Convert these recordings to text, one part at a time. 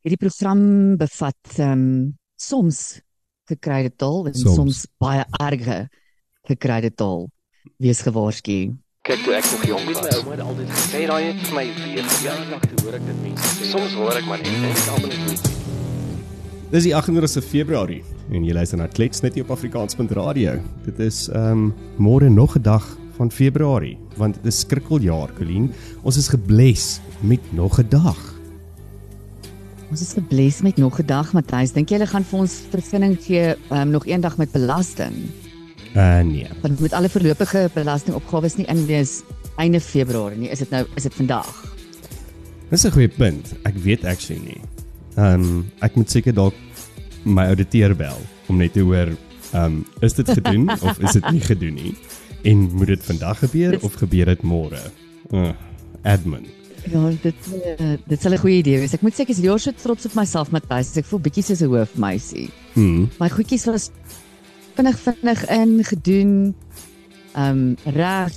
hierdie program bevat ehm um, soms gekryde taal en soms, soms baie erge gekryde taal. Wees gewaarsku. Kyk toe ek nog jonk was, my ouma het altyd gesê daai het vir my weer verjaardag toe hoor ek dit mense. Soms hoor ek maar net net almal net. Dis die 28ste Februarie en jy luister na Klets net op Afrikaans.radio. Dit is ehm um, môre nog 'n dag van Februarie want dit is skrikkeljaar, Colleen. Ons is gebless met nog 'n dag. Ons is gebless met nog 'n dag, Matthys. Dink jy hulle gaan vir ons vergunning gee um, nog een dag met belasting? Uh nee. Want met alle voorlopige belastingopgawes nie inwees einde Februarie nie. Is dit nou is dit vandag? Dis 'n goeie punt. Ek weet actually nie. Um, ek moet seker dalk my ouditeur bel om net te hoor um, is dit gedoen of is dit nie gedoen nie? En moet dit vandag gebeur of gebeur dit môre? Uh, admin. Ja, dit uh, dit sal 'n goeie idee wees. Ek moet sê ek is hier so trots op myself Matthys. Ek voel bietjie soos 'n hoofmeisie. Mm. My goedjies was vinnig vinnig in gedoen. Ehm um, reg.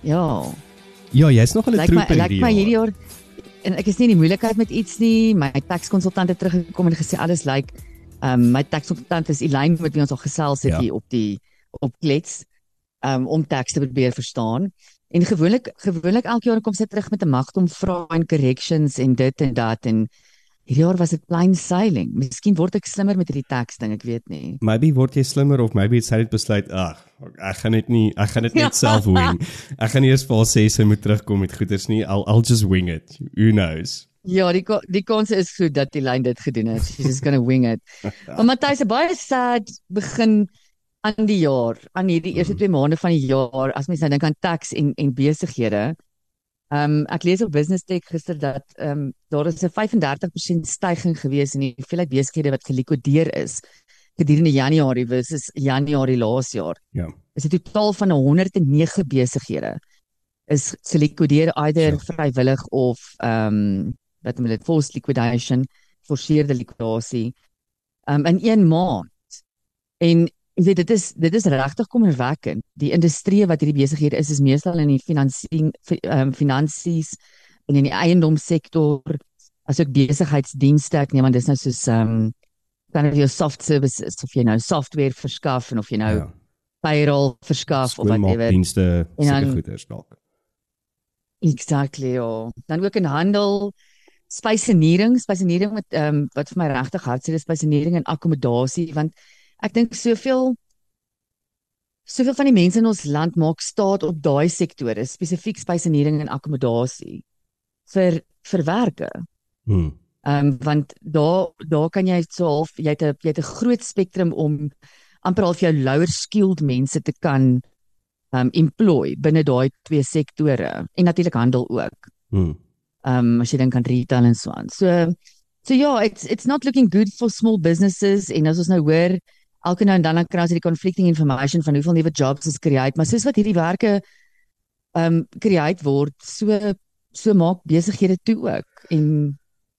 Ja. Ja, jy's nog 'n troep hierdie jaar. Ek my hierdie jaar en ek is nie in die moeilikheid met iets nie. My taxkonsultant het teruggekom en gesê alles lyk like, ehm um, my taxkonsultant is Elaine met wie ons al gesels het ja. hier op die op klets um, om teks te probeer verstaan. En gewoonlik gewoonlik elke jaar kom sy terug met 'n magte om vra en corrections en dit en dat en hierdie jaar was dit plain sailing. Miskien word ek slimmer met hierdie teks ding, ek weet nie. Maybe word jy slimmer of maybe it's had besluit, ag, ek gaan dit nie, ek gaan dit net self wing. Ek gaan eers vir haar sê sy moet terugkom met goeders nie. I'll I'll just wing it. Who knows? Ja, die die kans is goed dat die lyn dit gedoen het. She's just going to wing it. Maar Matthys, baie sad begin aan die jaar, aan hierdie eerste 2 maande van die jaar, as mens nou dink aan tax en en besighede. Ehm um, ek lees op Business Tech gister dat ehm um, daar is 'n 35% stygings gewees in die hoeveelheid besighede wat gelikwideer is gedurende Januarie versus Januarie laas jaar. Ja. Is 'n totaal van 109 besighede is gelikwideer either ja. vrywillig of ehm um, wat hulle dit forced liquidation, forceerde likwidasie. Ehm um, in 1 maand. En Jy weet dit is dit is regtig kommerwekkend. Die industrie wat hierdie besighede is is meestal in die finansies um, finansies en in die eiendomssektor asook besigheidsdienste. Ek neem aan dis nou soos ehm um, dan jy soft services of jy nou software verskaf en of jy nou ja. payroll verskaf of whatever. Dienste seker goeders dalk. Exactly. Oh. Dan ook in handel spesienering, spesienering met ehm um, wat vir my regtig hartseer is, spesienering en akkommodasie want ek dink soveel soveel van die mense in ons land maak staat op daai sektore, spesifiek spesienering en akkommodasie vir vir werke. Hmm. Ehm um, want daar daar kan jy so half jy het 'n jy het 'n groot spektrum om amper al vir jou lower skilled mense te kan ehm um, employ binne daai twee sektore en natuurlik handel ook. Hmm. Ehm um, as jy dink aan retail en so aan. So so ja, it's it's not looking good for small businesses en as ons nou hoor elke nou en dan dan kry ons hierdie conflicting information van hoeveel nuwe jobs is create, maar soos wat hierdie werke um, create word, so so maak besighede toe ook en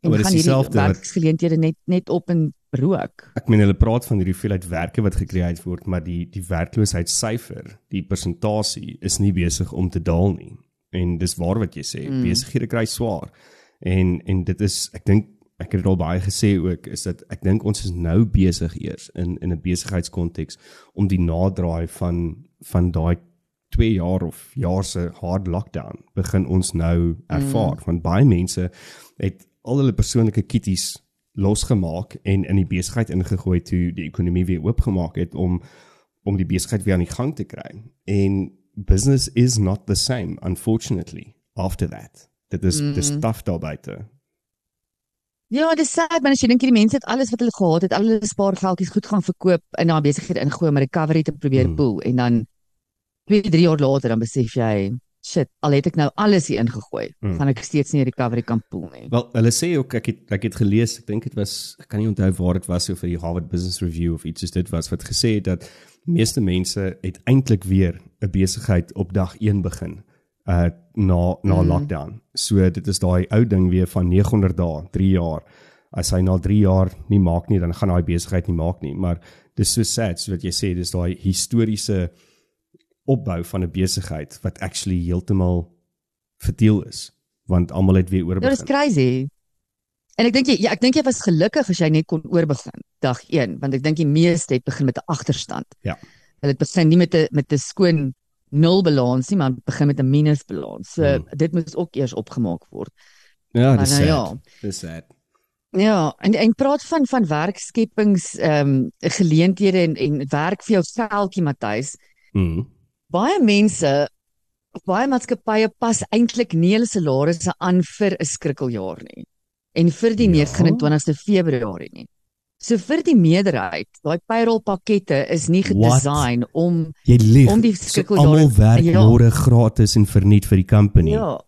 en gaan hierdie werksgeleenthede net net op en rook. Ek meen hulle praat van hierdie hoeveelheid werke wat gecreate word, maar die die werkloosheidsyfer, die persentasie is nie besig om te daal nie. En dis waar wat jy sê, mm. besighede kry swaar. En en dit is ek dink ek het dit al baie gesê ook is dat ek dink ons is nou besig eers in in 'n besigheidskonteks om die naderdraai van van daai 2 jaar of jaar se hard lockdown begin ons nou ervaar mm. van baie mense het al hulle persoonlike kitties losgemaak en in die besigheid ingegooi toe die ekonomie weer oopgemaak het om om die besigheid weer aan die gang te kry en business is not the same unfortunately after that dit is mm. dis tough daar buite Ja, dis sad, maar as jy dink hierdie mense het alles wat hulle gehad het, al hulle spaargeldjies goed gaan verkoop en na besigheid ingooi om 'n recovery te probeer hmm. pool en dan 2, 3 jaar later dan besef jy, shit, al het ek nou alles hier ingegooi, hmm. gaan ek steeds nie 'n recovery kan pool nie. Wel, hulle sê ook ek het ek het gelees, ek dink dit was ek kan nie onthou waar dit was of vir die Harvard Business Review of iets soos dit was wat gesê het dat meeste mense het eintlik weer 'n besigheid op dag 1 begin uh na na mm. lockdown. So dit is daai ou ding weer van 900 dae, 3 jaar. As hy na 3 jaar nie maak nie, dan gaan daai besigheid nie maak nie, maar dis so sad so wat jy sê, dis daai historiese opbou van 'n besigheid wat actually heeltemal verdeel is, want almal het weer oorbegin. Dit is crazy. en ek dink jy ja, ek dink jy was gelukkig as jy net kon oorbegin dag 1, want ek dink die meeste het begin met 'n agterstand. Ja. Hulle het begin nie met 'n met 'n skoon nul balans nie, maar begin met 'n minus balans. So Hmm. dit moet ook eers opgemaak word. Ja, dis nou ja. Dis sad. Ja, en en praat van van werkskepings ehm um, geleenthede en en werk vir jou geldjie Matthys. Mm. Baie mense baie maatskappye pas eintlik nie hulle salarisse aan vir 'n skrikkeljaar nie en vir die Ja. 29ste Februarie nie. So vir die meerderheid, daai payroll pakkette is nie What? gedesign om Jy lieg. Om die So skrikkeljare- Almal werk Ja. môre gratis en verniet vir die company. ja,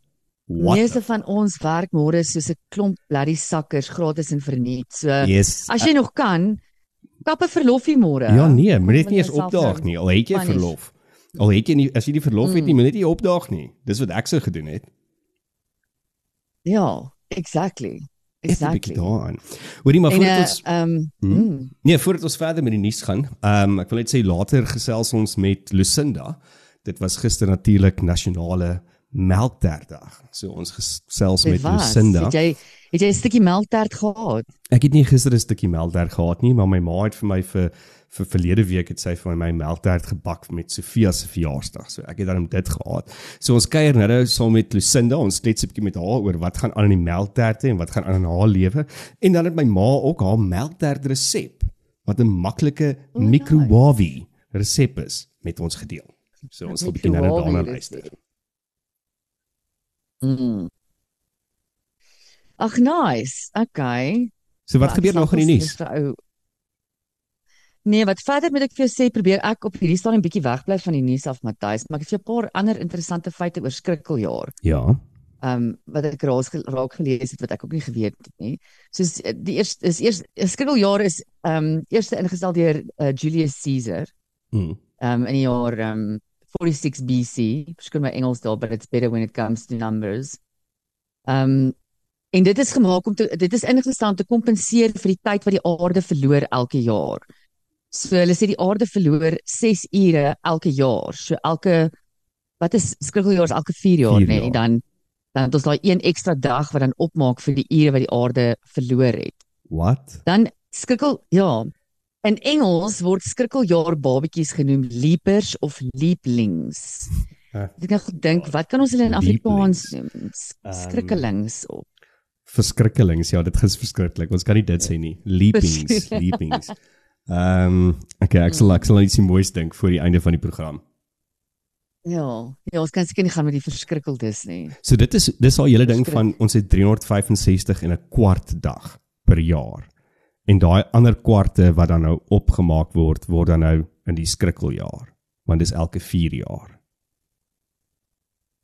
What? meeste van ons werk môre soos 'n klomp bloody sakkers gratis en verniet. So Yes. as jy nog kan, kap 'n verlofie môre. Ja nee, moet net nie eens opdaag nie. Al het jy punish. verlof. Al het jy nie as jy die verlof het nie, Mm. moet net nie opdaag nie. Dis wat ek sou gedoen het. Ja, exactly. Net 'n bietjie Exactly. daaraan. Hoorie maar voordat uh, ons ehm Hmm? mm, Nee, voordat ons verder met die nuus gaan, ehm um, ek wil net sê later gesels ons met Lucinda. Dit was gister natuurlik nasionale melkterdag. So ons gesels met was. Lucinda. Het jy het jy 'n stukkie melktert gehad? Ek het nie gister 'n stukkie melktert gehad nie, maar my ma het vir my vir vir verlede week het sy vir my melktert gebak met Sofia se verjaarsdag. So ek het dan dit gehad. So ons kuier nou saam met Lucinda, ons klets 'n bietjie met haar oor wat gaan aan in die melkterte en wat gaan aan in haar lewe. En dan het my ma ook haar melktert resep wat 'n maklike Oh, microwave resep is met ons gedeel. So ons 'n bietjie nou daarna Microwave luister. Mm. Ag nice. Okay. So wat Ja, gebeur nog in die nuus? ou- Nee, wat verder moet ek vir jou sê, probeer ek op hierdie stadium bietjie wegbly van die nuus af, Matthys, maar ek het vir jou 'n paar ander interessante feite oor skrikkeljaar. Ja. Ehm um, wat ek raas raak gelees het wat ek ook nie geweet het nie. Soos eh, die eerste is eers 'n skrikkeljaar is ehm um, eerste ingestel deur uh, Julius Caesar Mm. ehm um, in die jaar ehm um, 46 BC. Verskoon my Engels daar, but it's better when it comes to numbers. Ehm um, en dit is gemaak om te dit is ingestel om te kompenseer vir die tyd wat die aarde verloor elke jaar. So hulle sê die aarde verloor 6 ure elke jaar. So elke wat is skrikkeljaar is elke 4 jaar, Vier nê? jaar. Dan dan het ons daai een ekstra dag wat dan opmaak vir die ure wat die aarde verloor het. Wat? Dan skrikkel ja. In Engels word skrikkeljaar babetjies genoem leapers of leaplings. Ah. Ek het nou gedink, wat kan ons hulle in Afrikaans noem? Ehm, Skrikkelings of Verskrikkelings. Ja, dit is verskriklik. Ons kan nie dit sê nie. Leapings, leapings. Ehm, um, okay, ek sal ek sal net iets moois dink voor die einde van die program. ja, ja, ons kan seker nie gaan met die verskrikkeldes nie. So dit is dis al hele ding van ons het 365 en 'n kwart dag per jaar. En daai ander kwarte wat dan nou opgemaak word, word dan nou in die skrikkeljaar, want dis elke 4 jaar.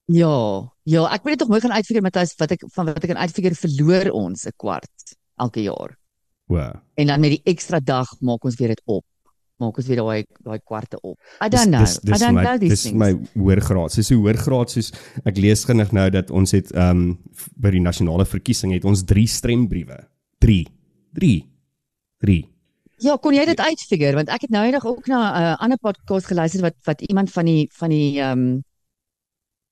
Ja, ja, ek moet dit tog mooi gaan uitfigure Matthys wat ek van wat ek kan uitfigure verloor ons 'n kwart elke jaar. O. En dan met die ekstra dag maak ons weer dit op. Maak ons weer daai daai kwarte op. I don't know. Dis dis I don't my know these dis things. my hoërgraad. Dis so hoërgraad soos ek lees vinnig nou dat ons het ehm um, by die nasionale verkiesing het ons 3 stembriewe. 3. 3. 3. Ja, kon jy dit uitfigure want ek het nou eendag ook na 'n uh, ander podcast geluister wat wat iemand van die van die ehm um,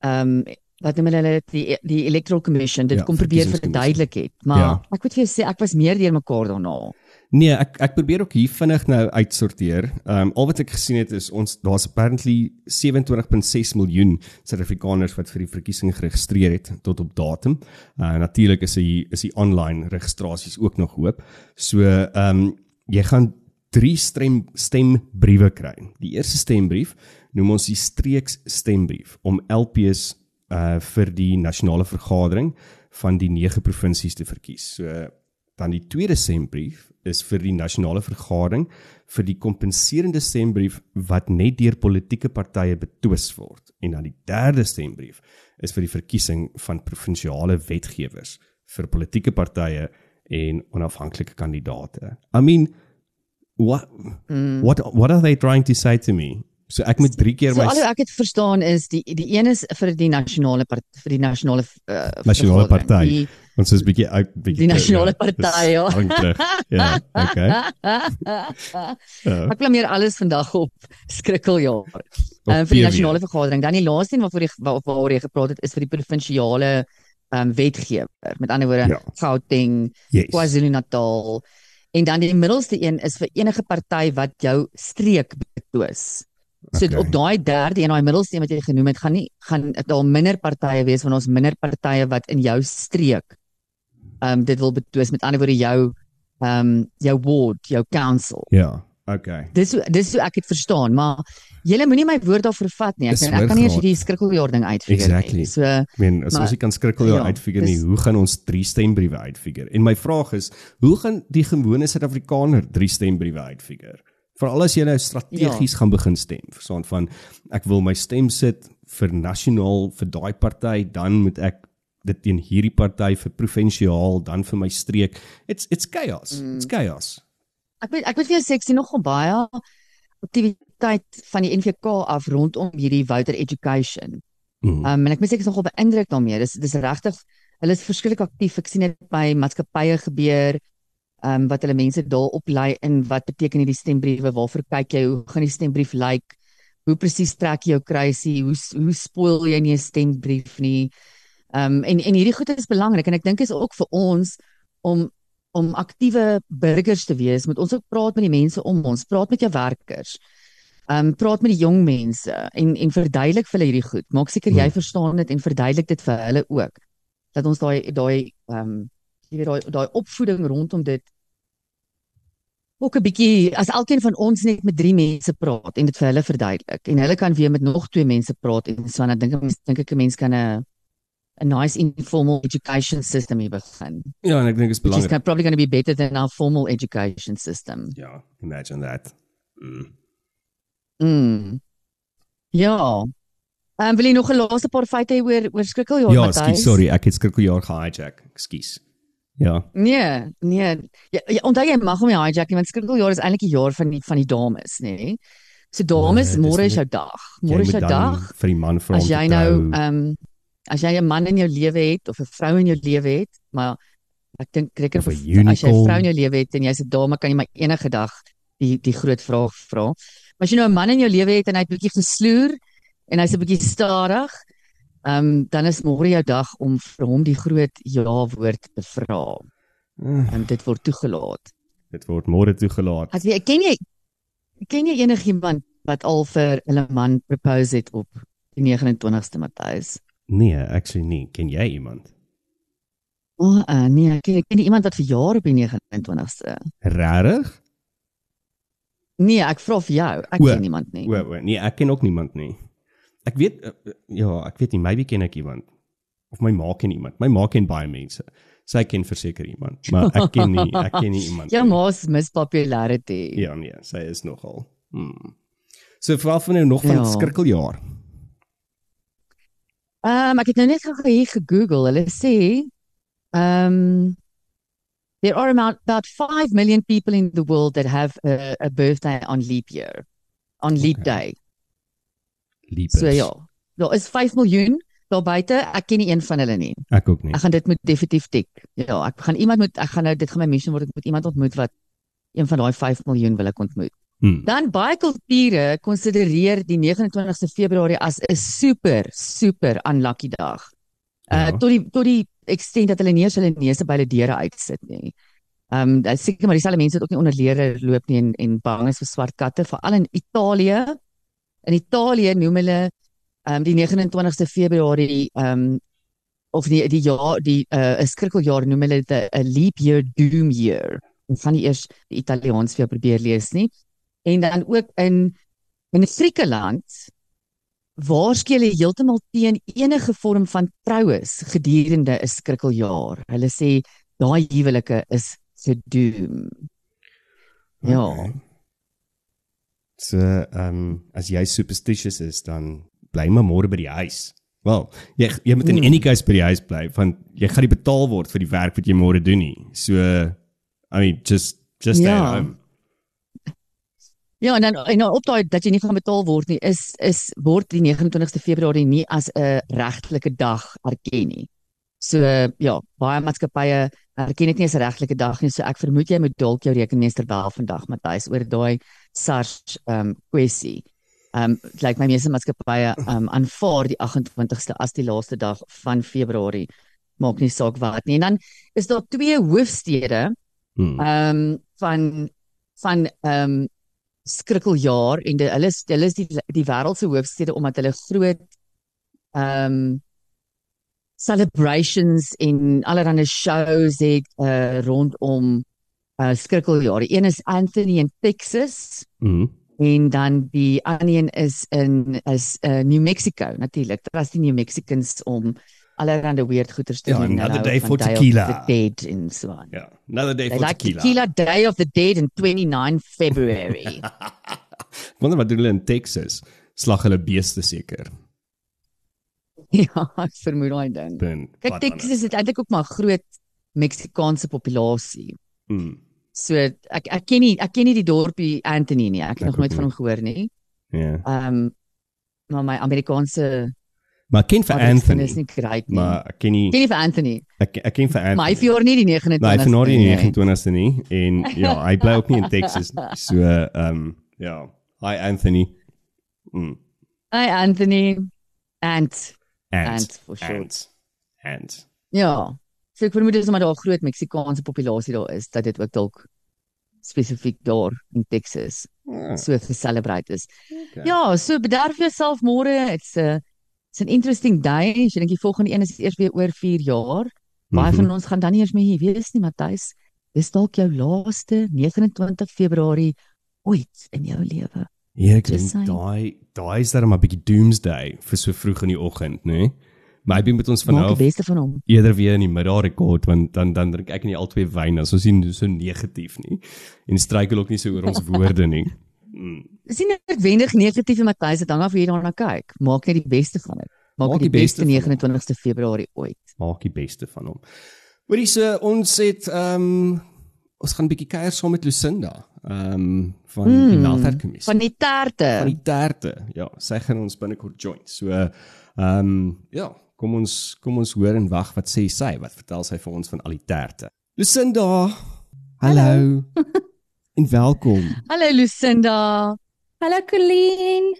ehm um, wat noem hulle dit die die Electoral Commission dit Ja, kom probeer verduidelik het. Maar Ja. ek moet vir jou sê ek was meer deur mekaar daarna. Nee, ek ek probeer ook hier vinnig nou uitsorteer. Ehm um, al wat ek gesien het is ons daar's apparently 27.6 miljoen Suid-Afrikaners wat vir die verkiesing geregistreer het tot op datum. Uh natuurlik is die is die online registrasies ook nog hoop. So ehm um, jy gaan drie stem stembriewe kry. Die eerste stembrief noem ons die streeks stembrief om LPs uh vir die nasionale vergadering van die 9 provinsies te verkies. So dan die tweede stembrief is vir die nasionale vergadering vir die kompenserende stembrief wat net deur politieke partye betwis word en dan die derde stembrief is vir die verkiesing van provinsiale wetgewers vir politieke partye en onafhanklike kandidate. I mean what Mm. what what are they trying to say to me? So ek moet 3 keer So my al hoe ek het verstaan is die die een is vir die nasionale vir die nasionale uh, Nasionale party. Ons is bietjie uit bietjie Die nasionale terug, party, ja. Ja, okay. Ja. ek blameer alles vandag op skrikkeljaar. Um, vir die nasionale vergadering. Dan die laaste een waarvoor jy waar- waaroor jy gepraat het is vir die provinsiale um wetgewer. Met ander woorde, Ja. Gauteng, Yes. KwaZulu-Natal en dan die middelste een is vir enige party wat jou streek betwis. So Okay. op daai derde en daai middelste een wat jy genoem het, gaan nie gaan daar minder partye wees van ons minder partye wat in jou streek ehm um, dit wil betwis met ander woorde jou ehm um, jou ward, jou council. Ja, okay. Dis dis hoe ek dit verstaan, maar julle moenie my woord daarvoor vat nie. Ek, ek kan nie eens hierdie skrikkeljaar ding uitfigure Exactly. nie. So Ek meen, as ons nie kan skrikkeljaar ja, uitfigure nie, hoe gaan ons drie stembriewe uitfigure? En my vraag is, hoe gaan die gewone Suid-Afrikaner drie stembriewe uitfigure? Veral as jy nou strategies ja. gaan begin stem, verstaan van ek wil my stem sit vir nasionaal vir daai party, dan moet ek dit teen hierdie party vir provinsiaal, dan vir my streek. It's it's chaos. Mm. It's chaos. ek weet ek weet vir jou seksie nogal baie aktiwiteit van die NVK af rondom hierdie voter education. Mm. Um en ek moet sê ek is nogal beïndruk daarmee. Dis dis regtig hulle is verskriklik aktief. Ek sien dit by maatskappye gebeur. Um wat hulle mense daar oplei in wat beteken hierdie stembriewe? Waarvoor kyk jy? Hoe gaan die stembrief lyk? Hoe presies trek jy jou kruisie? Hoe hoe spoil jy nie 'n stembrief nie? Um en en hierdie goed is belangrik en ek dink is ook vir ons om om aktiewe burgers te wees, moet ons ook praat met die mense om ons, praat met jou werkers. Um praat met die jong mense en en verduidelik vir hulle hierdie goed. Maak seker jy Hmm. verstaan dit en verduidelik dit vir hulle ook. Dat ons daai daai um jy weet daai daai opvoeding rondom dit ook 'n bietjie as elkeen van ons net met drie mense praat en dit vir hulle verduidelik en hulle kan weer met nog twee mense praat en so dan dink ek dink ek 'n mens kan 'n 'n nice informal education system hier begin. Ja, en ek dink dit is belangrik. probably going to be better than our formal education system. Ja, imagine that. Mm. Mm. Ja. Ehm um, wil jy nog 'n laaste paar feite oor oor skrikkeljaar Ja, Matthys? ekskuus, sorry, ek het skrikkeljaar gehijack. Ekskuus. Ja. Nee, nee. Ja, ja onthou jy mag hom hijack nie want skrikkeljaar is eintlik die jaar van die van die dames, nê? Nee? So dames, Nee, môre is jou dag. Môre is jou dag. vir die man vra om As jy nou ehm um, as jy 'n man in jou lewe het of 'n vrou in jou lewe het, maar ek dink 'n as jy 'n vrou in jou lewe het en jy's 'n dame, kan jy maar enige dag die die groot vraag vra. Maar as jy nou 'n man in jou lewe het en hy het bietjie gesloer en hy's 'n bietjie stadig, ehm um, dan is môre jou dag om vir hom die groot ja woord te vra. En dit word toegelaat. dit word môre toegelaat. As jy ken jy ken jy enigiemand wat al vir hulle man propose het op die 29ste Matthys? Nee, actually nie. Ken jy iemand? O, oh, uh, nee, ek ken, ken iemand wat verjaar op die 29ste. Regtig? Nee, ek vra vir jou. Ek O, ken niemand nie. O, o, nee, ek ken ook niemand nie. Ek weet uh, uh, ja, ek weet nie, maybe ken ek iemand. Of my ma ken iemand. My ma ken baie mense. Sy ken verseker iemand, maar ek ken nie, ek ken nie iemand. Jou nie. ma's mis popularity. Ja, nee, sy is nogal. Hmm. So veral van nou nog van Ja. skrikkeljaar. Ehm um, ek het nou net gou hier gegoogel. Hulle sê ehm um, there are about, about 5 million people in the world that have a, a birthday on leap year. On leap Okay. day. Liefes. So ja. Daar is 5 miljoen daar buite. Ek ken nie een van hulle nie. Ek ook nie. Ek gaan dit moet definitief tik. Ja, ek gaan iemand moet ek gaan nou dit gaan my mention word ek moet iemand ontmoet wat een van daai 5 miljoen wil ek ontmoet. Hmm. Dan baie kulture konsidereer die 29ste Februarie as 'n super super unlucky dag. Uh Ja. tot die tot die extent dat hulle nie eens hulle neuse by hulle deure uitsit nie. Ehm um, seker maar dieselfde mense wat ook nie onder leere loop nie en en bang is vir swart katte veral in Italië. In Italië noem hulle ehm um, die 29ste Februarie ehm um, of die die jaar die uh 'n skrikkeljaar noem hulle dit 'n leap year doom year. Ek gaan nie eers die Italiaans vir probeer lees nie. En dan ook in in Griekeland waarskei hulle heeltemal teen enige vorm van troues gedurende 'n skrikkeljaar. Hulle sê daai huwelike is gedoem. Ja. Okay. So, ehm um, as jy superstitious is, dan bly maar môre by die huis. Wel, jy jy moet in Hmm. any case by die huis bly want jy gaan nie betaal word vir die werk wat jy môre doen nie. So, I mean, just just stay Ja. at home. Ja, en dan en dan op daai dat jy nie gaan betaal word nie, is is word die 29ste Februarie nie as 'n regtelike dag erken nie. So ja, baie maatskappye erken dit nie as 'n regtelike dag nie. So ek vermoed jy moet dalk jou rekenmeester bel vandag Matthys oor daai SARS ehm um, kwessie. Ehm um, lyk like my meeste maatskappye ehm um, aanvaar die 28ste as die laaste dag van Februarie maak nie saak wat nie. En dan is daar twee hoofstede ehm van van ehm um, skrikkeljaar en die, hulle is hulle is die die wêreld se hoofstede omdat hulle groot ehm um, celebrations en allerlei shows het uh, rondom uh, skrikkeljaar. Die een is Anthony in Texas Hmm. en dan die ander een is in is uh, New Mexico natuurlik. Dit was die New Mexicans om allerlei weird goeters te Ja, doen. another Hulle hou day for Day tequila. the Dead en so aan. Ja, another day They for like tequila. tequila Day of the Dead in 29 February. Wonder wat doen hulle in Texas? Slag hulle beeste seker. ja, ek vermoed daai ding. Ben. Kyk Texas het eintlik ook maar groot Meksikaanse populasie. Mm. So ek ek ken nie ek ken nie die dorpie Anthony nie. Ek het Ek nog nooit van hom gehoor nie. Ja. Ehm um, maar my Amerikaanse Maar ken vir Anthony is nie great nie. Maar ek ken nie ken nie vir Anthony. ek ek ken vir Anthony. Maar hy verjaar nie die 29ste. Nee, hy vernaar die nie. 29ste nie en ja, hy bly ook nie in Texas nie. So ehm um, ja, hi Anthony. Mm. Hi Anthony. Ant. And Ant, for sure. And, and. Ja. So ek vermoed dis omdat daar 'n groot Meksikaanse populasie daar is dat dit ook dalk spesifiek daar in Texas Ah, so geselebreit is. okay. Ja, so bederf jouself môre. It's a it's an interesting day. As jy dink die volgende een is eers weer oor 4 jaar. Baie Mhm. van ons gaan dan nie eers meer hier wees nie, Matthys. Dis dalk jou laaste 29 Februarie ooit in jou lewe. Ja, ek dink daai daai is maar 'n bietjie doomsday vir so vroeg in die oggend, né? Nee? Dink met ons van Maak die beste van hom. eerder weer in die middag rekord want dan dan drink ek nie al twee wyn as ons nie so negatief nie en struikel ook nie so oor ons woorde nie. Mm. Dis nie noodwendig negatief Matthys, dit hang af hoe jy daarna kyk. Maak net die beste van dit. Maak, Maak die, die beste beste van hom. 29ste Februarie ooit. Maak die beste van hom. Hoorie so ons het ehm um, ons gaan 'n bietjie kuier saam met Lucinda ehm um, van mm, die Melterkommissie. Van die terte. van die terte. Ja, sy gaan ons binnekort join. So ehm um, ja, kom ons kom ons hoor en wag wat sê sy, wat vertel sy vir ons van al die terte. Lucinda. Hallo. en welkom. Hallo Lucinda. Hallo Colleen.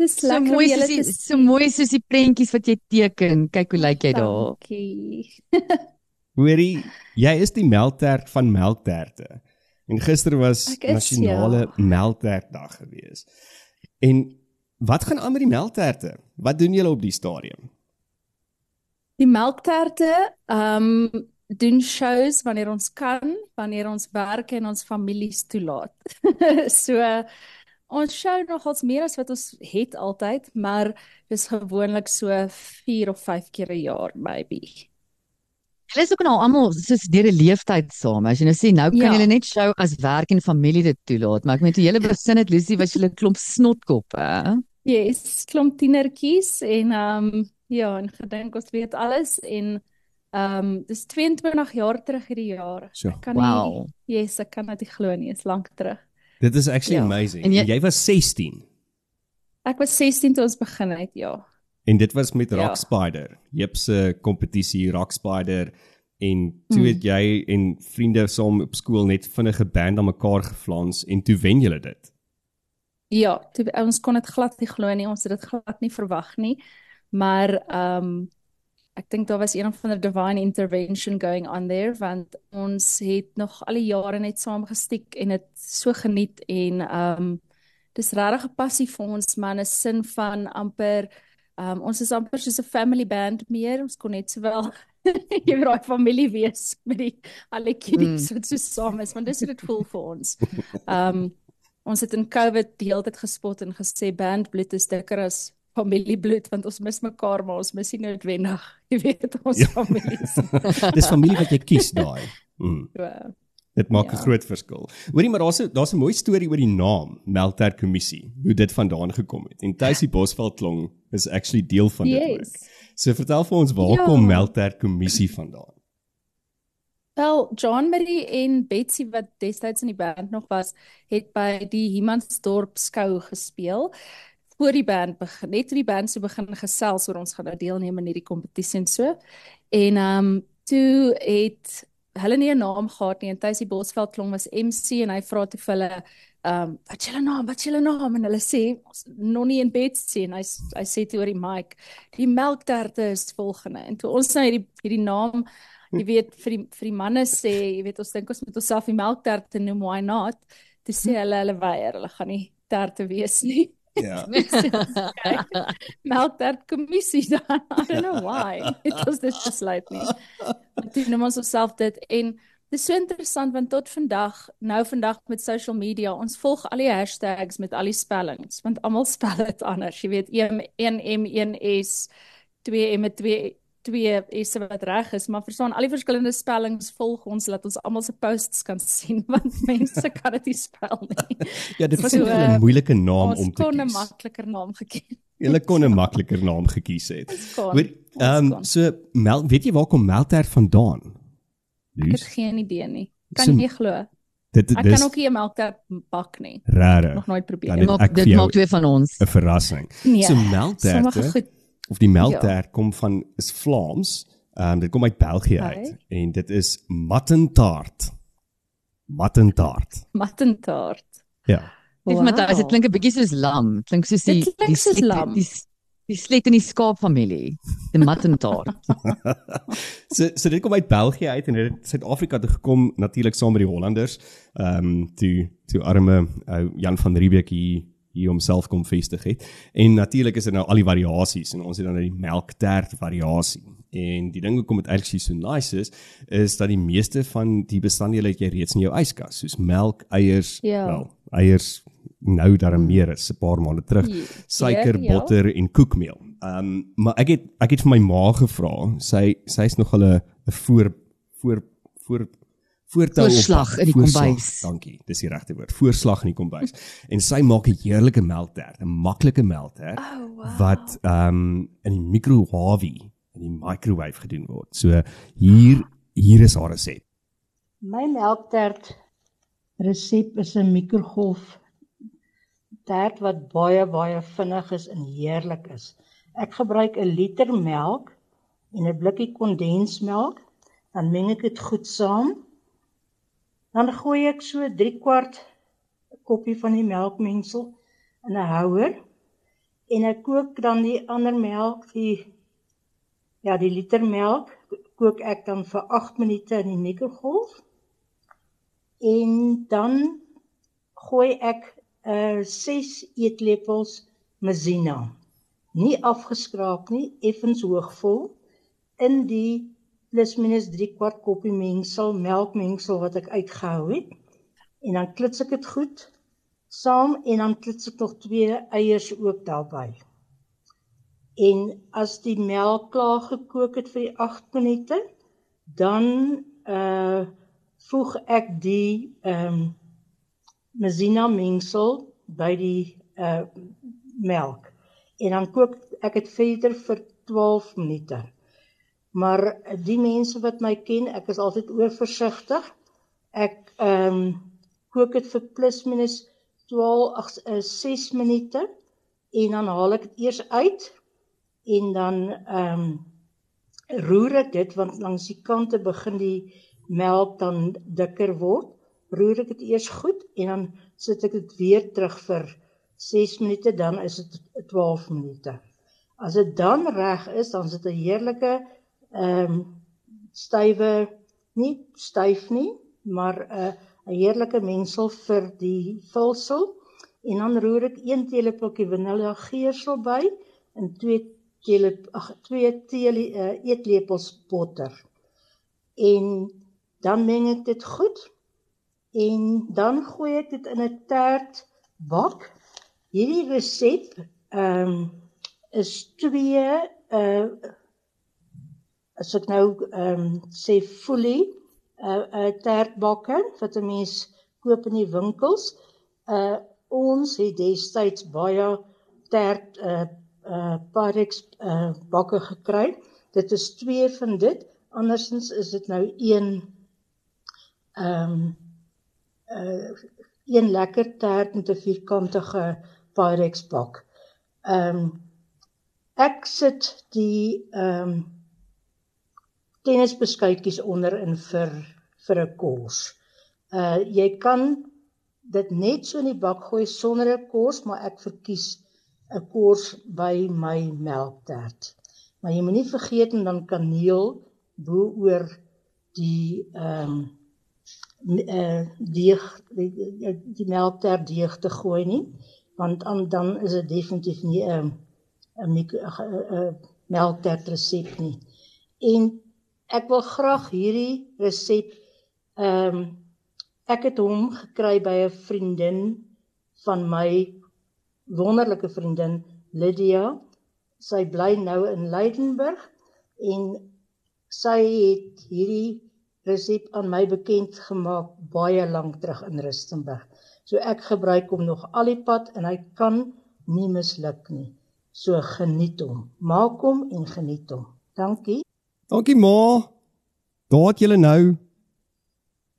Dis So lekker mooi soos die, so mooi soos die prentjies wat jy teken. Kyk hoe lyk jy daar. Dankie. Hoorie, jy is die melktert van melkterte. En gister was is, nasionale ja. melktertdag gewees. En wat gaan aan met die melkterte? Wat doen julle op die stadium? Die melkterte, ehm um, doen shows wanneer ons kan, wanneer ons werk en ons families toelaat. so ons show nogals meer as wat ons het altyd, maar dis gewoonlik so 4 of 5 keer 'n jaar maybe. Hulle is ook nou almal soos deur 'n leeftyd saam. As jy nou sê nou kan Ja. julle net show as werk en familie dit toelaat, maar ek meen toe julle begin het Lucy was julle 'n klomp snotkoppe. Yes, klomp tienertjies en ehm um, ja, en gedink ons weet alles en ehm um, dis 22 jaar terug hierdie jaar. So, Ek kan Wow. nie Yes, ek kan dit glo nie, is lank terug. Dit is actually Ja. amazing. En En jy- jy, jy was 16 Ek was 16 toe ons begin het, ja. En dit was met Ja. Rock Spider. Jep se kompetisie Rock Spider en toe Mm. het jy en vriende saam op skool net vinnige band aan mekaar geflans en toe wen julle dit. Ja, toe, ons kon dit glad nie glo nie, ons het dit glad nie verwag nie. Maar ehm um, ek dink daar was een of ander divine intervention going on there want ons het nog al die jare net saam gestiek en dit so geniet en ehm um, dis regtig 'n passie vir ons man, 'n sin van amper um, ons is amper soos 'n family band meer, ons kon net sowel jy weet daai familie wees met die al die kiddies wat so saam is, want dis hoe dit voel vir ons. Um, ons het in COVID die hele tyd gespot en gesê bandbloed is dikker as familiebloed want ons mis mekaar maar ons mis nie noodwendig jy weet ons Ja. ja. families. Dis familie wat jy kies daai. Mm. So, Dit maak 'n Ja. groot verskil. Hoorie, maar daar's 'n daar's 'n mooi storie oor die naam Melter Kommissie, hoe dit vandaan gekom het. En Tuisie Bosveld klong is actually deel van dit ook. yes. So vertel vir ons waar Ja. kom Melter Kommissie vandaan? Wel, John Marie en Betsy wat destyds in die band nog was, het by die Humansdorp skou gespeel. Voor die band begin, net toe die band so begin gesels oor ons gaan nou deelneem in hierdie kompetisie en so. En ehm um, toe het hulle nie 'n naam gehad nie en Tuisie Bosveld klong was MC en hy vra toe vir hulle ehm um, wat julle naam wat julle naam? En hulle sê nog nie in bed sien hy hy sê toe oor die mic die melkterte is volgende. En toe ons nou hierdie hierdie naam jy weet vir die vir die manne sê jy weet ons dink ons moet onsself die melkterte noem why not? Toe sê hulle hulle weier hulle gaan nie terte wees nie Ja. Melktert kommissie dan. I don't know why. Dit was dit besluit nie. Dit noem ons osself dit en dit is so interessant want tot vandag, nou vandag met social media, ons volg al die hashtags met al die spellings want almal spel dit anders. Jy weet 1M 1S 2M 2 twee is wat reg is, maar verstaan al die verskillende spellings volg ons laat ons almal se posts kan sien want mense kan dit nie spel nie. Ja, dit was so, 'n uh, moeilike naam om te kies. Ons kon 'n makliker naam gekies. Julle kon 'n makliker naam gekies het. Hoor, ehm um, so mel, weet jy waar kom melktert vandaan? Ek het geen idee nie. Kan so, jy glo? Dit dit Ek kan ook nie 'n melktert bak nie. Rare. Nog nooit probeer. Dit maak dit maak twee van ons. 'n Verrassing. Nee, so melktert of die melktert ja. kom van is Vlaams. Ehm um, dit kom uit België Hi. uit en dit is mattentaart. Mattentaart. Mattentaart. Ja. Dis wow. maar dit klink 'n bietjie soos lam. Klink soos die die, die, soos lam. die die slet in die skaapfamilie, die mattentaart. so so dit kom uit België uit en dit het Suid-Afrika toe gekom natuurlik saam met die Hollanders. Ehm um, toe toe arme uh, Jan van Riebeeck hier hier homself kom vestig het. En natuurlik is dit er nou al die variasies en ons het dan nou die melktert variasie. En die ding hoekom dit eintlik so nice is, is dat die meeste van die bestanddele het jy reeds in jou yskas, soos melk, eiers, ja. wel, eiers nou daarom meer as 'n paar maande terug, suiker, ja, botter ja. en koekmeel. Ehm um, maar ek het ek het vir my ma gevra, sy sy's nog hulle 'n voor voor voor voortou voorslag in die kombuis. Dankie, dis die regte woord. Voorslag in die kombuis. en sy maak 'n heerlike melktert, 'n maklike melktert oh, wow. wat ehm um, in die microwave in die microwave gedoen word. So hier hier is haar resep. My melktert resep is 'n mikrogolf tert wat baie baie vinnig is en heerlik is. Ek gebruik 'n liter melk en 'n blikkie kondensmelk, dan meng ek dit goed saam Dan gooi ek so 3 kwart koppie van die melkmengsel in 'n houer en ek kook dan die ander melk, die ja, die liter melk kook ek dan vir 8 minute in die mikrogolf. En dan gooi ek uh 6 eetlepels mazina. Nie afgeskraap nie, effens hoogvol in die plus minus 3 kwart koppie mengsel, melkmengsel wat ek uitgehou het. En dan klits ek dit goed saam en dan klits ek nog twee eiers ook daarbey. En as die melk klaar gekook het vir 8 minute, dan uh voeg ek die ehm um, mazina mengsel by die uh melk. En dan kook ek dit verder vir 12 minute. Maar die mense wat my ken, ek is altyd oorversigtig. Ek ehm um, kook dit vir plus minus 12 ag 6 minute en dan haal ek dit eers uit en dan ehm um, roer ek dit want langs die kante begin die melk dan dikker word. Roer ek dit eers goed en dan sit ek dit weer terug vir 6 minute dan is dit 12 minute. As dit dan reg is, dan is dit 'n heerlike ehm um, stywe nie styf nie, maar 'n uh, 'n heerlike mengsel vir die vulsel en dan roer ek 1 teelepeltjie vanilla geursel by en 2 teelep ag 2 tee uh, eetlepels botter. En dan meng ek dit goed en dan gooi ek dit in 'n tert bak. Hierdie resep ehm um, is 2 uh as ek nou ehm um, sê fully 'n uh, 'n uh, tertbakke wat 'n mens koop in die winkels. Uh ons het destyds baie tert uh uh Parex uh bakke gekry. Dit is twee van dit. Andersins is dit nou een ehm um, uh een lekker tert met 'n vierkantige Parex bak. Ehm um, ek sit die ehm um, tennisbeskuitjies onderin vir vir 'n kos. Uh jy kan dit net so in die bak gooi sonder 'n kos, maar ek verkies 'n kos by my melktert. Maar jy moenie vergeet en dan kaneel bo oor die ehm um, uh deeg die, die, melktert deeg te gooi nie want dan dan is dit definitief nie 'n 'n melktert resep nie. En ek wil graag hierdie resep ehm um, ek het hom gekry by 'n vriendin van my wonderlike vriendin Lydia. Sy bly nou in Leidenburg en sy het hierdie resep aan my bekend gemaak baie lank terug in Rustenburg. So ek gebruik hom nog al die pad en hy kan nie misluk nie. So geniet hom. Maak hom en geniet hom. Dankie. Dankie ma. Daar het julle nou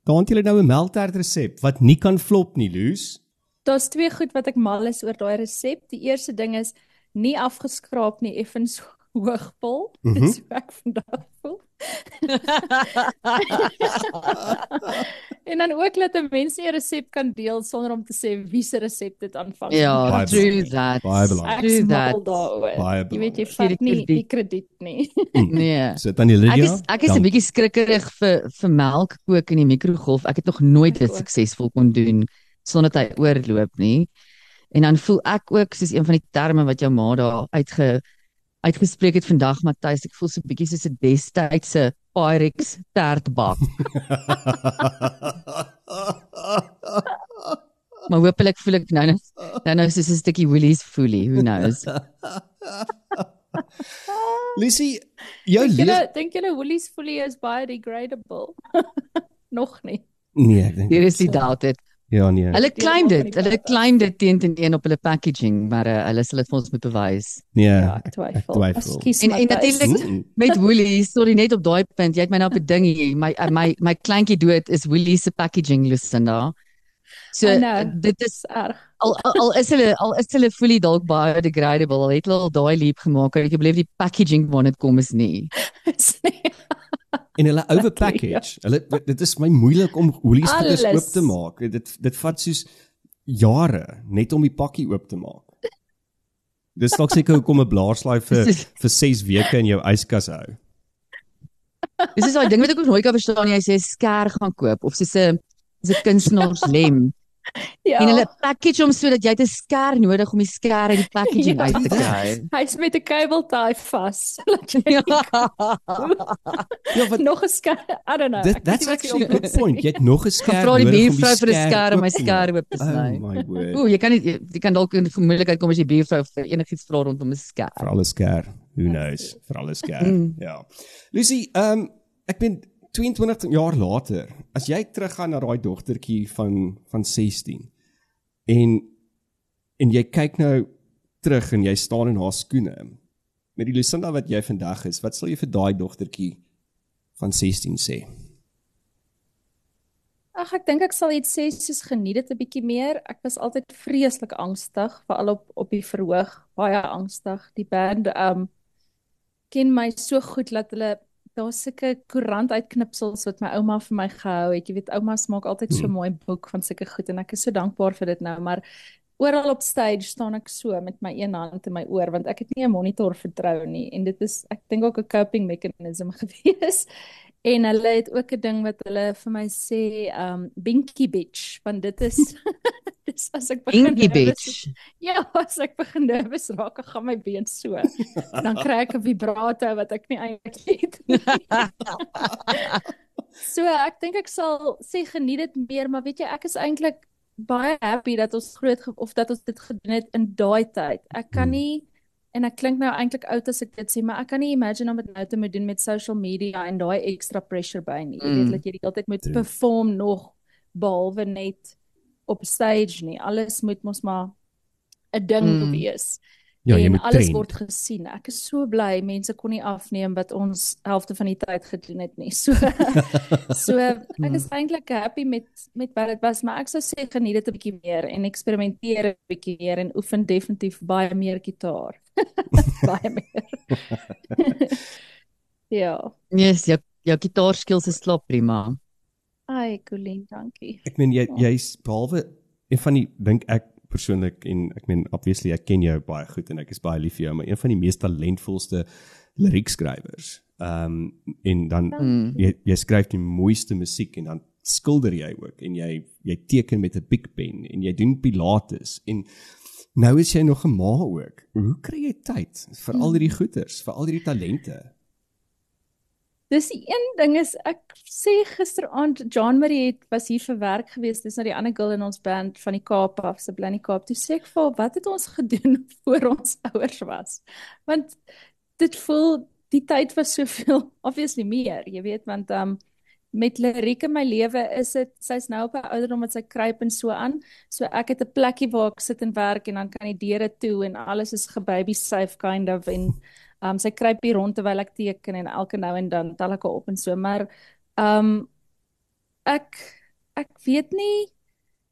Daar het julle nou 'n melktert resep wat nie kan flop nie, Loos. Daar's twee goed wat ek mal is oor daai resep. Die eerste ding is nie afgeskraap nie, effens hoogvol. Mm -hmm. Dis hoe ek vandag voel. en dan ook dat 'n mens nie 'n resep kan deel sonder om te sê wie se resep dit aanvang. Ja, true that. Baie belangrik. True that. Baie belangrik. Jy weet jy vat nie die krediet nie. nee. Sit aan die Lydia. Ek is ek is 'n bietjie skrikkerig vir vir melk kook in die mikrogolf. Ek het nog nooit dit suksesvol kon doen sonder dat hy oorloop nie. En dan voel ek ook soos een van die terme wat jou ma daar uitge uitgespreek het vandag Matthys, ek voel so 'n bietjie soos 'n destydse Pyrex tertbak. maar hoopelik voel ek nou nou nou, nou soos 'n stukkie Woolies Foolie, who knows. Lissy, jou dink julle dink julle Woolies Foolie is biodegradable? Nog nie. Nee, ek dink. Hier is die doubt dit. Ja nee. Hulle claim dit. Hulle claim dit teen teen een op hulle packaging, maar uh, hulle sal dit vir ons moet bewys. Nee. Ja, ek twyfel. twyfel. En, en natuurlik met Woolies, sorry net op daai punt, jy het my nou op 'n ding hier. My uh, my my kleintjie dood is Woolies se packaging Lucinda. So know, dit is erg. Al, al al is hulle al is hulle fully dalk biodegradable, al het hulle al daai leap gemaak. Ek believe die packaging wanneer dit kom is nie. Is nie en hulle overpackage. Ja. Hulle dit is my moeilik om Woolies goeders oop te maak. Dit dit vat soos jare net om die pakkie oop te maak. Dis dalk seker hoekom 'n blaarslaai vir vir 6 weke in jou yskas hou. Dis is daai ding wat ek ook nooit kan verstaan nie. Jy sê skêr gaan koop of soos 'n 'n kunstenaarslem. Ja. En hulle package hom sodat jy 'n skêr nodig om die skêr uit die packaging ja. uit te kry. Hy's met 'n cable tie vas. ja. ja, wat nog 'n skêr. I don't know. That, that's actually a good point. Jy het nog 'n skêr om die buurvrou vir 'n skêr om my skêr oop te sny. Oh my word. Ooh, jy kan nie jy kan dalk in vermoedelikheid kom as jy buurvrou vir enigiets vra rondom 'n skêr. Vir alles skêr. Who knows? Vir alles skêr. Mm. Ja. Lucy, ehm um, ek ben 22 jaar later, as jy teruggaan na daai dogtertjie van van 16 en en jy kyk nou terug en jy staan in haar skoene met die Lucinda wat jy vandag is, wat sal jy vir daai dogtertjie van 16 sê? Ag ek dink ek sal iets sê soos geniet dit 'n bietjie meer. Ek was altyd vreeslik angstig, veral op op die verhoog, baie angstig. Die band um ken my so goed dat hulle daar's sulke koerant uitknipsels wat my ouma vir my gehou het. Jy weet oumas maak altyd so hmm. mooi boek van sulke goed en ek is so dankbaar vir dit nou, maar oral op stage staan ek so met my een hand in my oor want ek het nie 'n monitor vertrou nie en dit is ek dink ook 'n coping mechanism gewees. En hulle het ook 'n ding wat hulle vir my sê, um Binky Beach, want dit is dis as ek begin Binky Beach. Ja, as ek begin nervus raak, gaan my been so. dan kry ek 'n vibrato wat ek nie eintlik het nie. so ek dink ek sal sê geniet dit meer, maar weet jy, ek is eintlik baie happy dat ons groot of dat ons dit gedoen het in daai tyd. Ek kan hmm. nie en ek klink nou eintlik oud as ek dit sê, maar ek kan nie imagine om dit nou te moet doen met social media en daai extra pressure by nie. Jy mm. weet dat jy die hele tyd moet perform nog behalwe net op stage nie. Alles moet mos maar 'n ding mm. wees. Ja, jy moet alles train. word gesien. Ek is so bly mense kon nie afneem wat ons helfte van die tyd gedoen het nie. So so ek is eintlik happy met met wat dit was, maar ek sou sê geniet dit 'n bietjie meer en eksperimenteer 'n bietjie meer en oefen definitief baie meer gitaar. baie meer. ja. Yes, jou jou gitaar skills is klop prima. Ai, Colleen, dankie. Ek meen jy Ja. jy's behalwe een van die dink ek persoonlik en ek meen obviously ek ken jou baie goed en ek is baie lief vir jou, maar een van die mees talentvolste liriekskrywers. Ehm um, en dan Mm. jy jy skryf die mooiste musiek en dan skilder jy ook en jy jy teken met 'n big pen en jy doen pilates en nou is jy nog 'n ma ook. Hoe kry jy tyd vir al hierdie goeters, vir al hierdie talente? Dis die een ding is ek sê gisteraand John Marie het was hier vir werk gewees. Dis nou die ander girl in ons band van die Kaap af, se bly in die Kaap. Toe sê ek vir haar, wat het ons gedoen voor ons ouers was? Want dit voel die tyd was soveel obviously meer, jy weet, want um met liriek in my lewe is dit sy's nou op 'n ouderdom wat sy kruip en so aan. So ek het 'n plekkie waar ek sit en werk en dan kan die deure toe en alles is gebaby safe kind of en um sy kruip hier rond terwyl ek teken en elke nou en dan tel ek haar op en so, maar um ek ek weet nie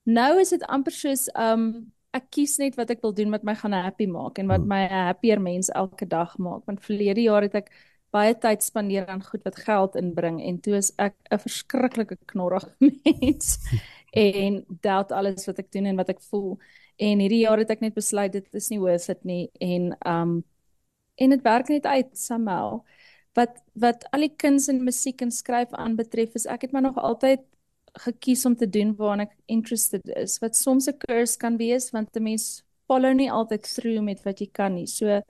nou is dit amper soos um ek kies net wat ek wil doen wat my gaan happy maak en wat Hmm. my 'n happier mens elke dag maak. Want verlede jaar het ek baie tyd spandeer aan goed wat geld inbring en toe is ek 'n verskriklike knorrige mens en doubt alles wat ek doen en wat ek voel. En hierdie jaar het ek net besluit dit is nie worth it nie en um en dit werk net uit somehow. Wat wat al die kuns en musiek en skryf aanbetref is ek het maar nog altyd gekies om te doen waaraan ek interested is. Wat soms 'n curse kan wees want 'n mens follow nie altyd through met wat jy kan nie. So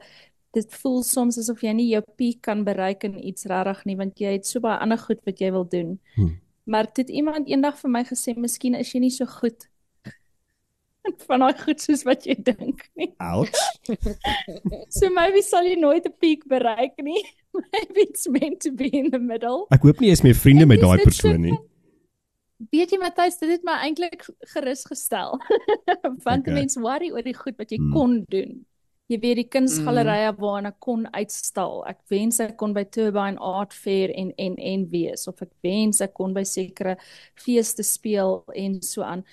dit voel soms asof jy nie jou piek kan bereik in iets regtig nie want jy het so baie ander goed wat jy wil doen. Hmm. Maar dit iemand eendag vir my gesê, miskien is jy nie so goed van daai goed soos wat jy dink nie. Ouch. So maybe sal jy nooit 'n piek bereik nie. Maybe it's meant to be in the middle. Ek hoop nie jy is meer vriende En met daai persoon nie. Weet jy Matthys, dit het my eintlik gerus gestel. Want Okay. 'n mens worry oor die goed wat jy Hmm. kon doen. Jy weet die kunsgalerye waarna ek kon uitstal. Ek wens ek kon by Turbine Art Fair en en en wees of ek wens ek kon by sekere feeste speel en so aan.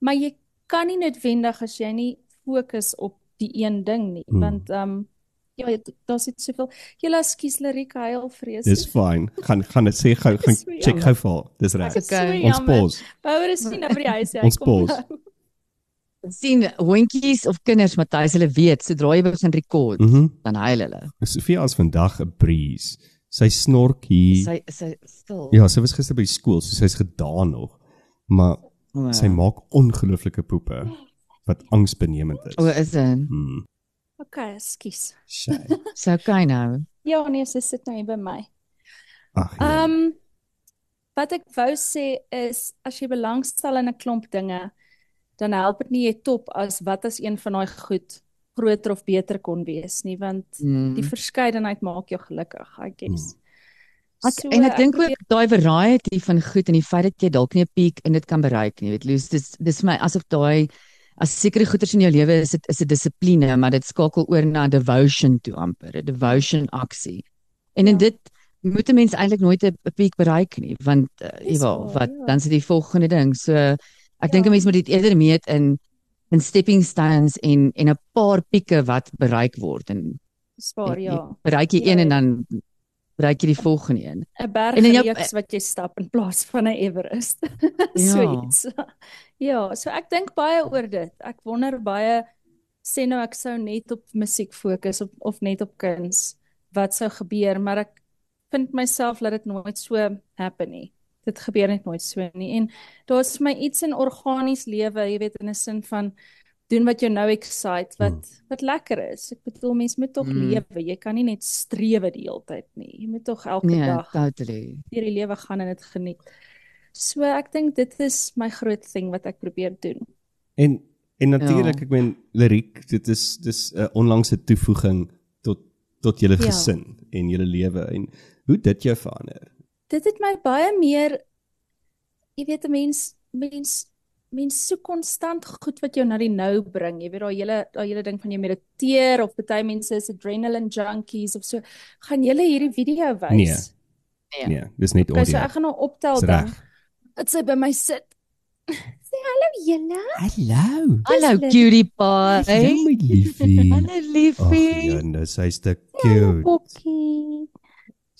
Maar jy kan nie noodwendig as jy nie fokus op die een ding nie, Hmm. want ehm um, ja, dit- daar's net soveel. Julle ekskuus liriek huil vrees. Dis fyn. Gaan gaan dit sê gou gaan So check gou vir. Dis reg. Is so Okay. Ons pause. Bouer is nie nou by die huis. Ons Hy kom pause. nou. sien hondjies of kinders Matthys hulle weet sodra jy begin rekord Mhm. dan huil hulle. Sofia as vandag 'n breeze. Sy snork hier. Sy sy stil. Ja, sy was gister by skool, so sy's gedaan nog. Maar O, sy maak ongelooflike poepe wat angsbenemend is. O, is dit? Hmm. Okay, ekskuus. Sy. So okay nou. Ja, nee, sy sit nou hier by my. Ag. ja. Ehm um, wat ek wou sê is as jy belangstel in 'n klomp dinge, dan help dit nie jy top as wat as een van daai goed groter of beter kon wees nie, want Mm. die verskeidenheid maak jou gelukkig, I guess. Ek, So, en ek dink ook daai variety van goed en die feit dat jy dalk nie 'n piek in dit kan bereik nie. Weet, Loos, dis dis vir my asof daai as sekere goeders in jou lewe is dit is 'n dissipline, maar dit skakel oor na devotion toe amper, 'n devotion aksie. En in Ja. dit moet 'n mens eintlik nooit 'n piek bereik nie, want uh, ewel, waar, wat ja. dan is die volgende ding. So ek dink Ja. 'n mens moet dit eerder meet in in stepping stones en en 'n paar pieke wat bereik word en Spaar, ja. bereik jy Ja, een en dan bereik jy die volgende een. 'n berg En jou- reeks wat jy stap in plaas van 'n Everest. Ja. So iets. Ja, so ek dink baie oor dit. Ek wonder baie sê nou ek sou net op musiek fokus of of net op kuns, wat sou gebeur, maar ek vind myself dat dit nooit so happen nie. Dit gebeur net nooit so nie. En daar's vir my iets in organies lewe, jy weet in 'n sin van doen wat jou nou excite, wat Hmm. wat lekker is. Ek bedoel mens moet tog Mm. lewe. Jy kan nie net strewe die hele tyd nie. Jy moet tog elke Nee, dag totally. deur die lewe gaan en dit geniet. So ek dink dit is my groot ding wat ek probeer doen. En en natuurlik, Ja. ek meen liriek, dit is dis 'n onlangse toevoeging tot tot julle Ja. gesin en julle lewe en hoe dit jou verander. Dit het my baie meer jy weet 'n mens mens mens so konstant goed wat jou na die nou bring. Jy weet daai hele daai hele ding van jy mediteer of party mense is adrenaline junkies of so. Gaan julle hierdie video wys? Nee. Ja. Nee, dis net Okay, so audio. ek gaan nou optel dan. reg. Dat sy by my sit. Sê hallo julle. Hallo. Hallo cutie pie. Hallo my liefie. Hallo Ag, liefie. Janus, hy's te cute. Bokkie.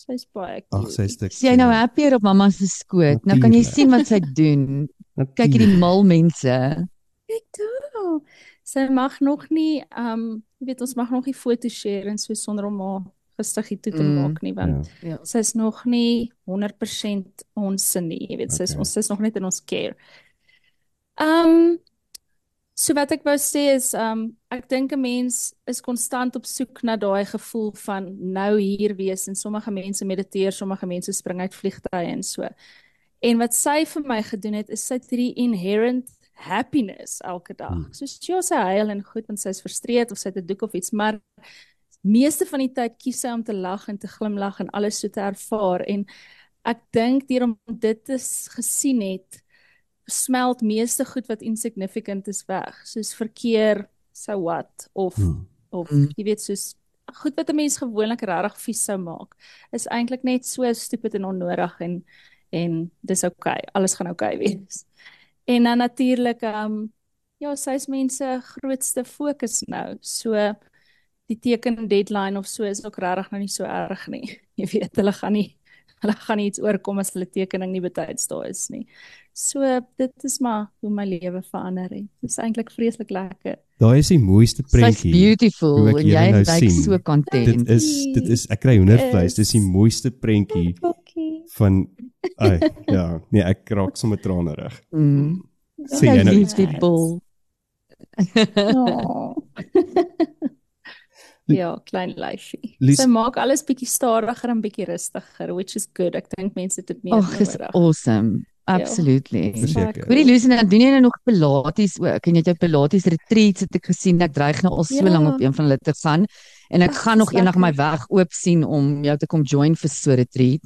Sy's baie Ag, cute. sy stuk. Sy nou happier op mamma se skoot. Nou kan jy sien wat sy doen. Kyk hierdie mal mense. Kyk toe. Sy mag nog nie um jy weet ons mag nog nie foto's share en so sonder om haar gestiggie toe te Mm. maak nie want Ja. Ja. sy's nog nie 100% ons nie, jy weet sy's Okay. ons sy's nog net in ons care. Um so wat ek wou sê is um ek dink 'n mens is konstant op soek na daai gevoel van nou hier wees en sommige mense mediteer, sommige mense spring uit vliegtye en so. En wat sy vir my gedoen het is sy het hierdie inherent happiness elke dag. Hmm. Soos sy sy huil en goed want sy's frustreerd of sy het 'n doek of iets, maar meeste van die tyd kies sy om te lag en te glimlag en alles so te ervaar en ek dink deur om dit te gesien het smelt meeste goed wat insignificant is weg soos verkeer so what of Hmm. of Mm. jy weet soos goed wat 'n mens gewoonlik regtig vies sou maak is eintlik net so stupid en onnodig en en dis oukei okay. alles gaan oukei okay wees en dan natuurlik um ja sy's mense grootste fokus nou so die teken deadline of so is ook regtig nou nie so erg nie jy weet hulle gaan nie hulle gaan nie iets oorkom as hulle tekening nie betyds daar is nie so dit is maar hoe my lewe verander het dit is eintlik vreeslik lekker Daai is die mooiste Sy's prentjie. beautiful hoe ek en jy nou lyk sien. so content. Dit is dit is ek kry hoendervleis. Dis die Is. mooiste prentjie van ai ja, nee, ek raak sommer tranerig. Mm. Sê jy nou iets? die bol. Oh. ja, klein lyfie. Lies- Sy maak alles bietjie stadiger en bietjie rustiger, which is good. Ek dink mense het dit meer Ag, is nodig. awesome. Absolutely. Verseker. Hoorie Lucy, dan doen jy nou nog pilates ook. En jy het jou pilates retreats het ek gesien. Ek dreig nou al so Ja. lank op een van hulle te gaan en ek Ag, gaan nog dis eendag my weg oop sien om jou te kom join vir so 'n retreat.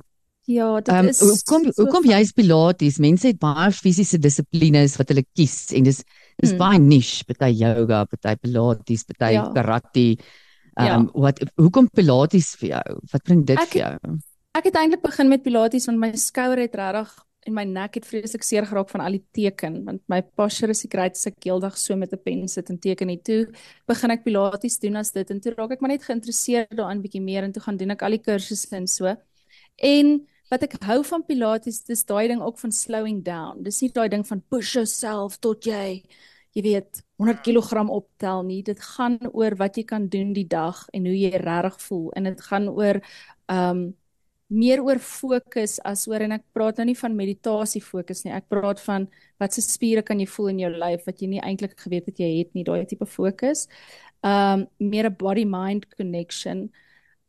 Ja, dit Ehm is hoekom so hoekom fyn. jy's pilates? Mense het baie fisiese dissiplines wat hulle kies en dis dis Hmm. baie niche, party yoga, party pilates, party Ja. karate. Ehm Ja. wat hoekom pilates vir jou? Wat bring dit Ek vir jou? Ek het eintlik begin met pilates want my skouer het regtig en my nek het vreeslik seer geraak van al die teken want my posture is seker uit as ek heeldag so met 'n pen sit en teken en toe begin ek pilates doen as dit en toe raak ek maar net geïnteresseerd daarin bietjie meer en toe gaan doen ek al die kursusse en so. En wat ek hou van pilates dis daai ding ook van slowing down. Dis nie daai ding van push yourself tot jy jy weet 100 kg optel nie. Dit gaan oor wat jy kan doen die dag en hoe jy regtig voel en dit gaan oor um meer oor fokus as oor en ek praat nou nie van meditasie fokus nie. Ek praat van wat se spiere kan jy voel in jou lyf wat jy nie eintlik geweet het jy het nie, daai tipe fokus. Um meer 'n body mind connection.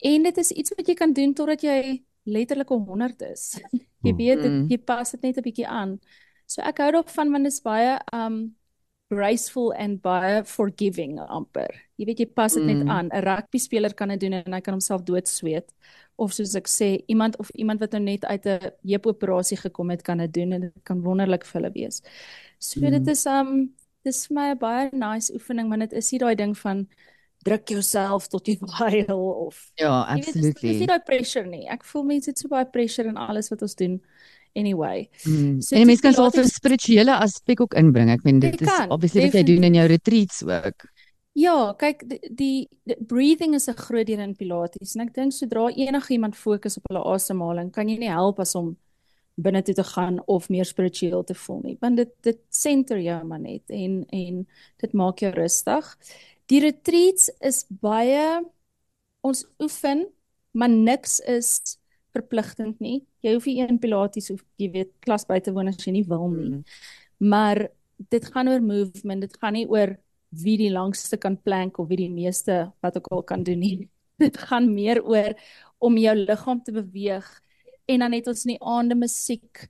En dit is iets wat jy kan doen totdat jy letterlik 100 is. Jy Hmm. weet dit Mm. jy pas dit net 'n bietjie aan. So ek hou daarvan want dit is baie um graceful and baie forgiving amper. Jy weet jy pas dit net Mm. aan. 'n Rugby speler kan dit doen en hy kan homself doodsweet. Of soos ek sê, iemand of iemand wat nou net uit 'n heupoperasie gekom het kan dit doen en dit kan wonderlik vir hulle wees. So Mm. dit is um dis vir my 'n baie nice oefening want dit is nie daai ding van druk jouself tot jy huil of Ja, jy weet dis, absolutely. nie daai pressure nie. Ek voel mense het so baie pressure in alles wat ons doen anyway. Mm. So en 'n mens toe kan self 'n spirituele aspek ook inbring. Ek meen dit is kan, obviously wat jy doen in jou retreats ook. Ja, kyk die, die, die breathing is 'n groot deel in Pilates en ek dink sodra enigiemand fokus op hulle asemhaling, kan jy nie help as om binne toe te gaan of meer spiritueel te voel nie, want dit dit center jou maar net en en dit maak jou rustig. Die retreats is baie ons oefen, maar niks is verpligtend nie. Jy hoef nie een Pilates of jy weet klas by te woon as jy nie wil nie. Mm. Maar dit gaan oor movement, dit gaan nie oor wie die langste kan plank of wie die meeste wat ook al kan doen nie. Dit gaan meer oor om jou liggaam te beweeg en dan het ons in die aande musiek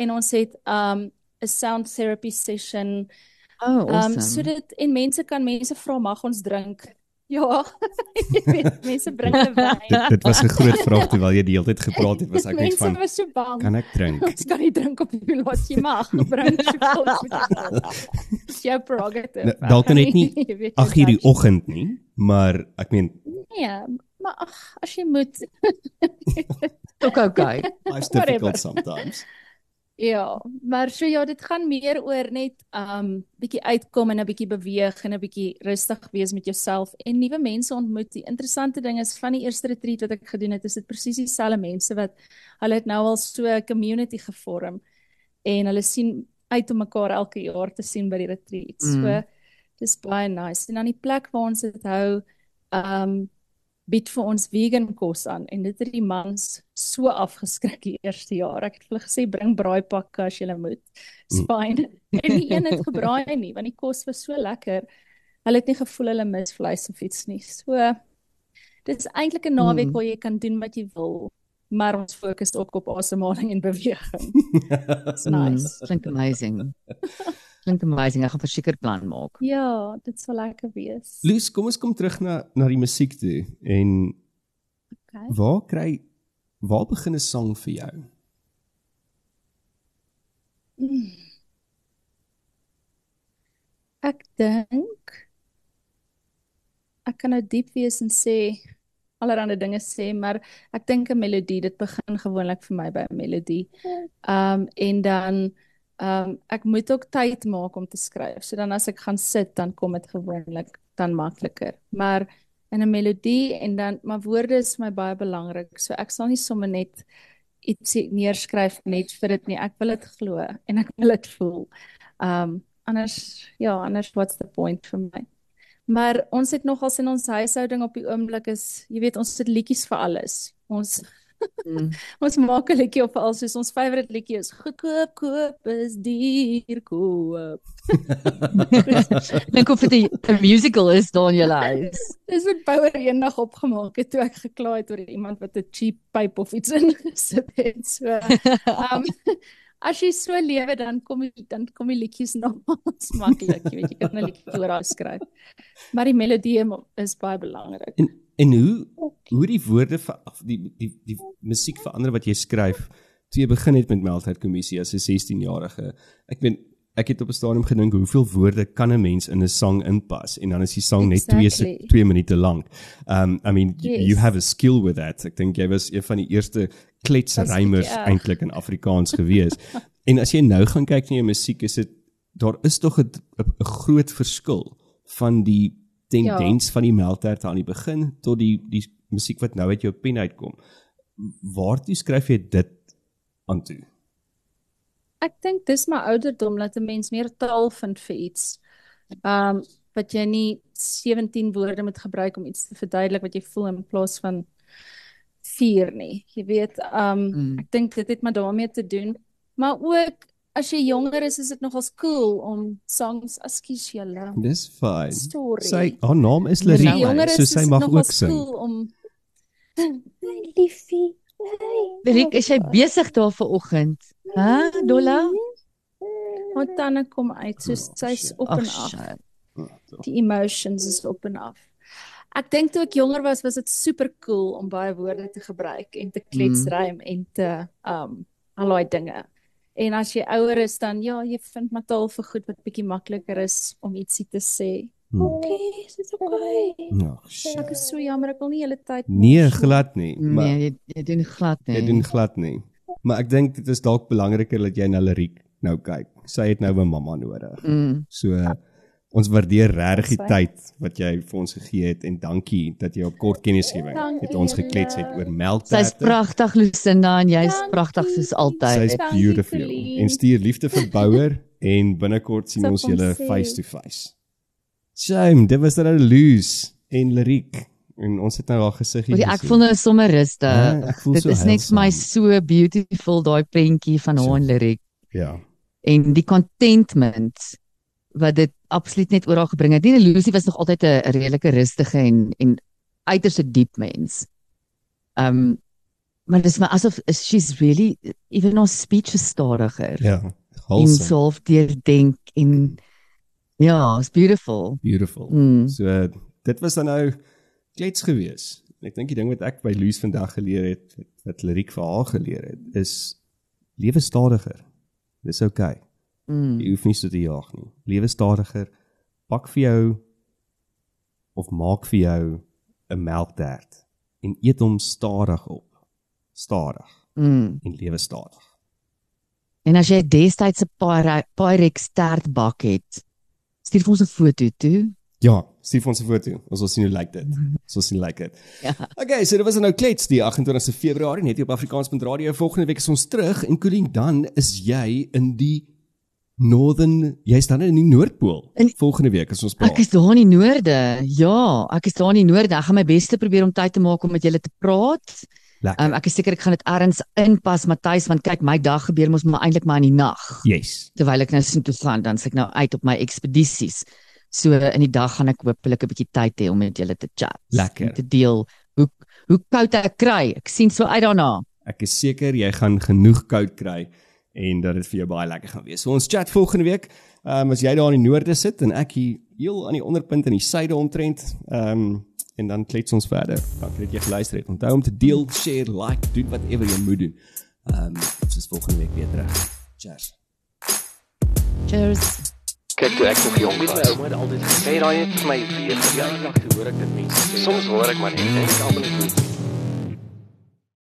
en ons het um 'n sound therapy session. Oh, Um awesome. so dit en mense kan mense vra mag ons drink. Ja, jy weet mense bring hulle wyn. Dit dit was 'n groot vraag terwyl jy die hele tyd gepraat het, was ek net Mense van was so bang. kan ek drink? Ons kan nie drink op die pilaat jy mag bring soveel jy prerogative. Ek dalk kan net nie 8 hierdie oggend nie, maar ek meen Nee, maar ag, as jy moet. ook okay. life's difficult sometimes. Ja, maar so ja, dit gaan meer oor net um bietjie uitkom en 'n bietjie beweeg en 'n bietjie rustig wees met jouself en nuwe mense ontmoet. Die interessante ding is van die eerste retreat wat ek gedoen het, is dit presies dieselfde mense wat hulle het nou al so 'n community gevorm en hulle sien uit om mekaar elke jaar te sien by die retreat. Mm. So dis baie nice. En dan die plek waar ons dit hou, um bied vir ons vegan kos aan en dit het die mans so afgeskrik die eerste jaar. Ek het vir hulle gesê bring braaipakke as jy moet. Spine. Mm. En nie een het gebraai nie want die kos was so lekker. Hulle het nie gevoel hulle mis vleis of iets nie. So dit is eintlik 'n naweek mm. waar jy kan doen wat jy wil, maar ons fokus ook op asemhaling en beweging. It's nice. Mm, klink amazing. klink amazing. Ek gaan verseker plan maak. Ja, dit sal lekker wees. Luus, kom ons kom terug na na die musiek toe en Okay. waar kry waar begin 'n sang vir jou? Ek dink ek kan nou diep wees en sê allerlei dinge sê, maar ek dink 'n melodie, dit begin gewoonlik vir my by 'n melodie. Um en dan um ek moet ook tyd maak om te skryf. So dan as ek gaan sit, dan kom dit gewoonlik dan makliker. Maar in 'n melodie en dan maar woorde is my baie belangrik. So ek sal nie sommer net iets neerskryf net vir dit nie. Ek wil dit glo en ek wil dit voel. Um anders ja, anders what's the point vir my? Maar ons het nogals in ons huishouding op die oomblik is, jy weet, ons het liedjies vir alles. Ons Mm. ons maak 'n liedjie op al soos ons favourite liedjie is goedkoop koop is duur koop. Dink of dit 'n musical is daar in jou huis. Dis wat Bouwer eendag opgemaak het toe ek geklaai het oor iemand wat 'n cheap pype of iets ingesit het. So, um, as jy so lewe dan kom jy dan kom die liedjies nog maklik, jy weet jy kan 'n liedjie oor skryf. Maar die melodie is baie belangrik. En en hoe hoe die woorde vir die die die, musiek verander wat jy skryf toe jy begin het met Meltheid Kommissie as 'n 16-jarige. Ek weet ek het op 'n stadium gedink hoeveel woorde kan 'n mens in 'n sang inpas en dan is die sang net 2 Exactly. 2 minute lank. Um I mean you, you Yes. have a skill with that. Ek dink jy was een van die eerste kletsrymers ja. eintlik in Afrikaans gewees. en as jy nou gaan kyk na jou musiek is dit daar is tog 'n groot verskil van die tendens ja. van die melktert aan die begin tot die die musiek wat nou uit jou pen uitkom. Waartoe skryf jy dit aan toe? Ek dink dis my ouderdom dat 'n mens meer taal vind vir iets. Um wat jy nie 17 woorde moet gebruik om iets te verduidelik wat jy voel in plaas van 4 nie. Jy weet, um Mm. ek dink dit het maar daarmee te doen. Maar ook as jy jonger is, is dit nogals cool om songs, ekskuus julle. Dis fyn. Sy haar naam is is, so is sy mag ook sing. cool om liefie. Riek, is jy besig daar vanoggend? Hæ, Dolla? Haar tande kom uit, so sy's op en af. Die emotions is op en af. Ek dink toe ek jonger was, was dit super cool om baie woorde te gebruik en te kletsrym en te um al daai dinge. En as jy ouer is dan ja, jy vind maar taal vir goed wat bietjie makliker is om ietsie te sê. Hmm. Okay, is dit okay? Ag, Ek shit. is so jammer, ek wil nie hele tyd Nee, glad nie. Maar Nee, jy, jy doen glad nie. jy doen glad nie. Maar ek dink dit is dalk belangriker dat jy na Lariek nou kyk. Sy het nou 'n mamma nodig. Mm. So uh, ons waardeer regtig die tyd wat jy vir ons gegee het en dankie dat jy op kort kennisgewing het ons geklets het oor Sy's melkterte. pragtig Lucinda en jy's pragtig soos altyd. Sy's beautiful. En stuur liefde vir Bouwer en binnekort sien Sal ons julle face to face. Shame, dit was nou Loos en Lariek en ons het nou haar gesiggie ek voel nou sommer rustig. Ja, Dit so is net vir my so beautiful daai prentjie van haar en Lyric Ja. en die contentment wat dit absoluut net oor haar gebring het. Nie Lucy was nog altyd 'n redelike rustige en en uiters 'n diep mens. Um maar dis maar asof she's really even haar speech is stadiger. Ja. en Wholesome. self deurdink en ja, it's beautiful. Beautiful. Mm. So dit was dan nou klets gewees. Ek dink die ding wat ek by Loos vandag geleer het, wat, wat Lariek vir haar geleer het, is lewe stadiger. Dis oukei. Okay. Mm. Jy hoef nie so te jaag nie. Lewe stadiger. Pak vir jou of maak vir jou 'n melktert en eet hom stadig op. Stadig Mm. en lewe stadig. En as jy destyds 'n Pyrex stertbak het, stuur vir ons 'n foto toe. Ja, stuur vir ons 'n foto. Ons wil sien hoe lyk dit. Ons wil sien lyk dit. Ja. Okay, so dit was nou klets die 28ste Februarie net hier op Afrikaans.radio. Volgende week is ons terug en Colleen, dan is jy in die Northern, jy's dan in die Noordpool. In- Volgende week as ons praat. Ek is daar in die noorde. Ja, ek is daar in die noorde. Ek gaan my bes te probeer om tyd te maak om met julle te praat. Lekker. Um, ek is seker ek gaan dit ergens inpas, Matthys, want kyk, my dag gebeur mos maar eintlik maar in die nag. yes. Terwyl ek nou sin toe gaan, dan se ek nou uit op my ekspedisies. So in die dag gaan ek hopelik 'n bietjie tyd hê om met julle te chat. Lekker. en Te deel hoe hoe koud ek kry. Ek sien so uit daarna. Ek is seker jy gaan genoeg koud kry en dat dit vir jou baie lekker gaan wees. So ons chat volgende week. Ehm um, as jy daar in die noorde sit en ek hier heel aan die onderpunt in die suide omtrent, ehm um, en dan klets ons verder. Dankie dat jy geluister het. Onthou om te deel, share, like, doen whatever jy moet doen. Ehm um, ons is volgende week weer terug. Cheers. Cheers. Kyk toe ek nog jong was, ouma het altyd gesê daai het vir my weer verjaardag toe hoor ek dit mense. sê. Soms hoor ek maar net en ek almal net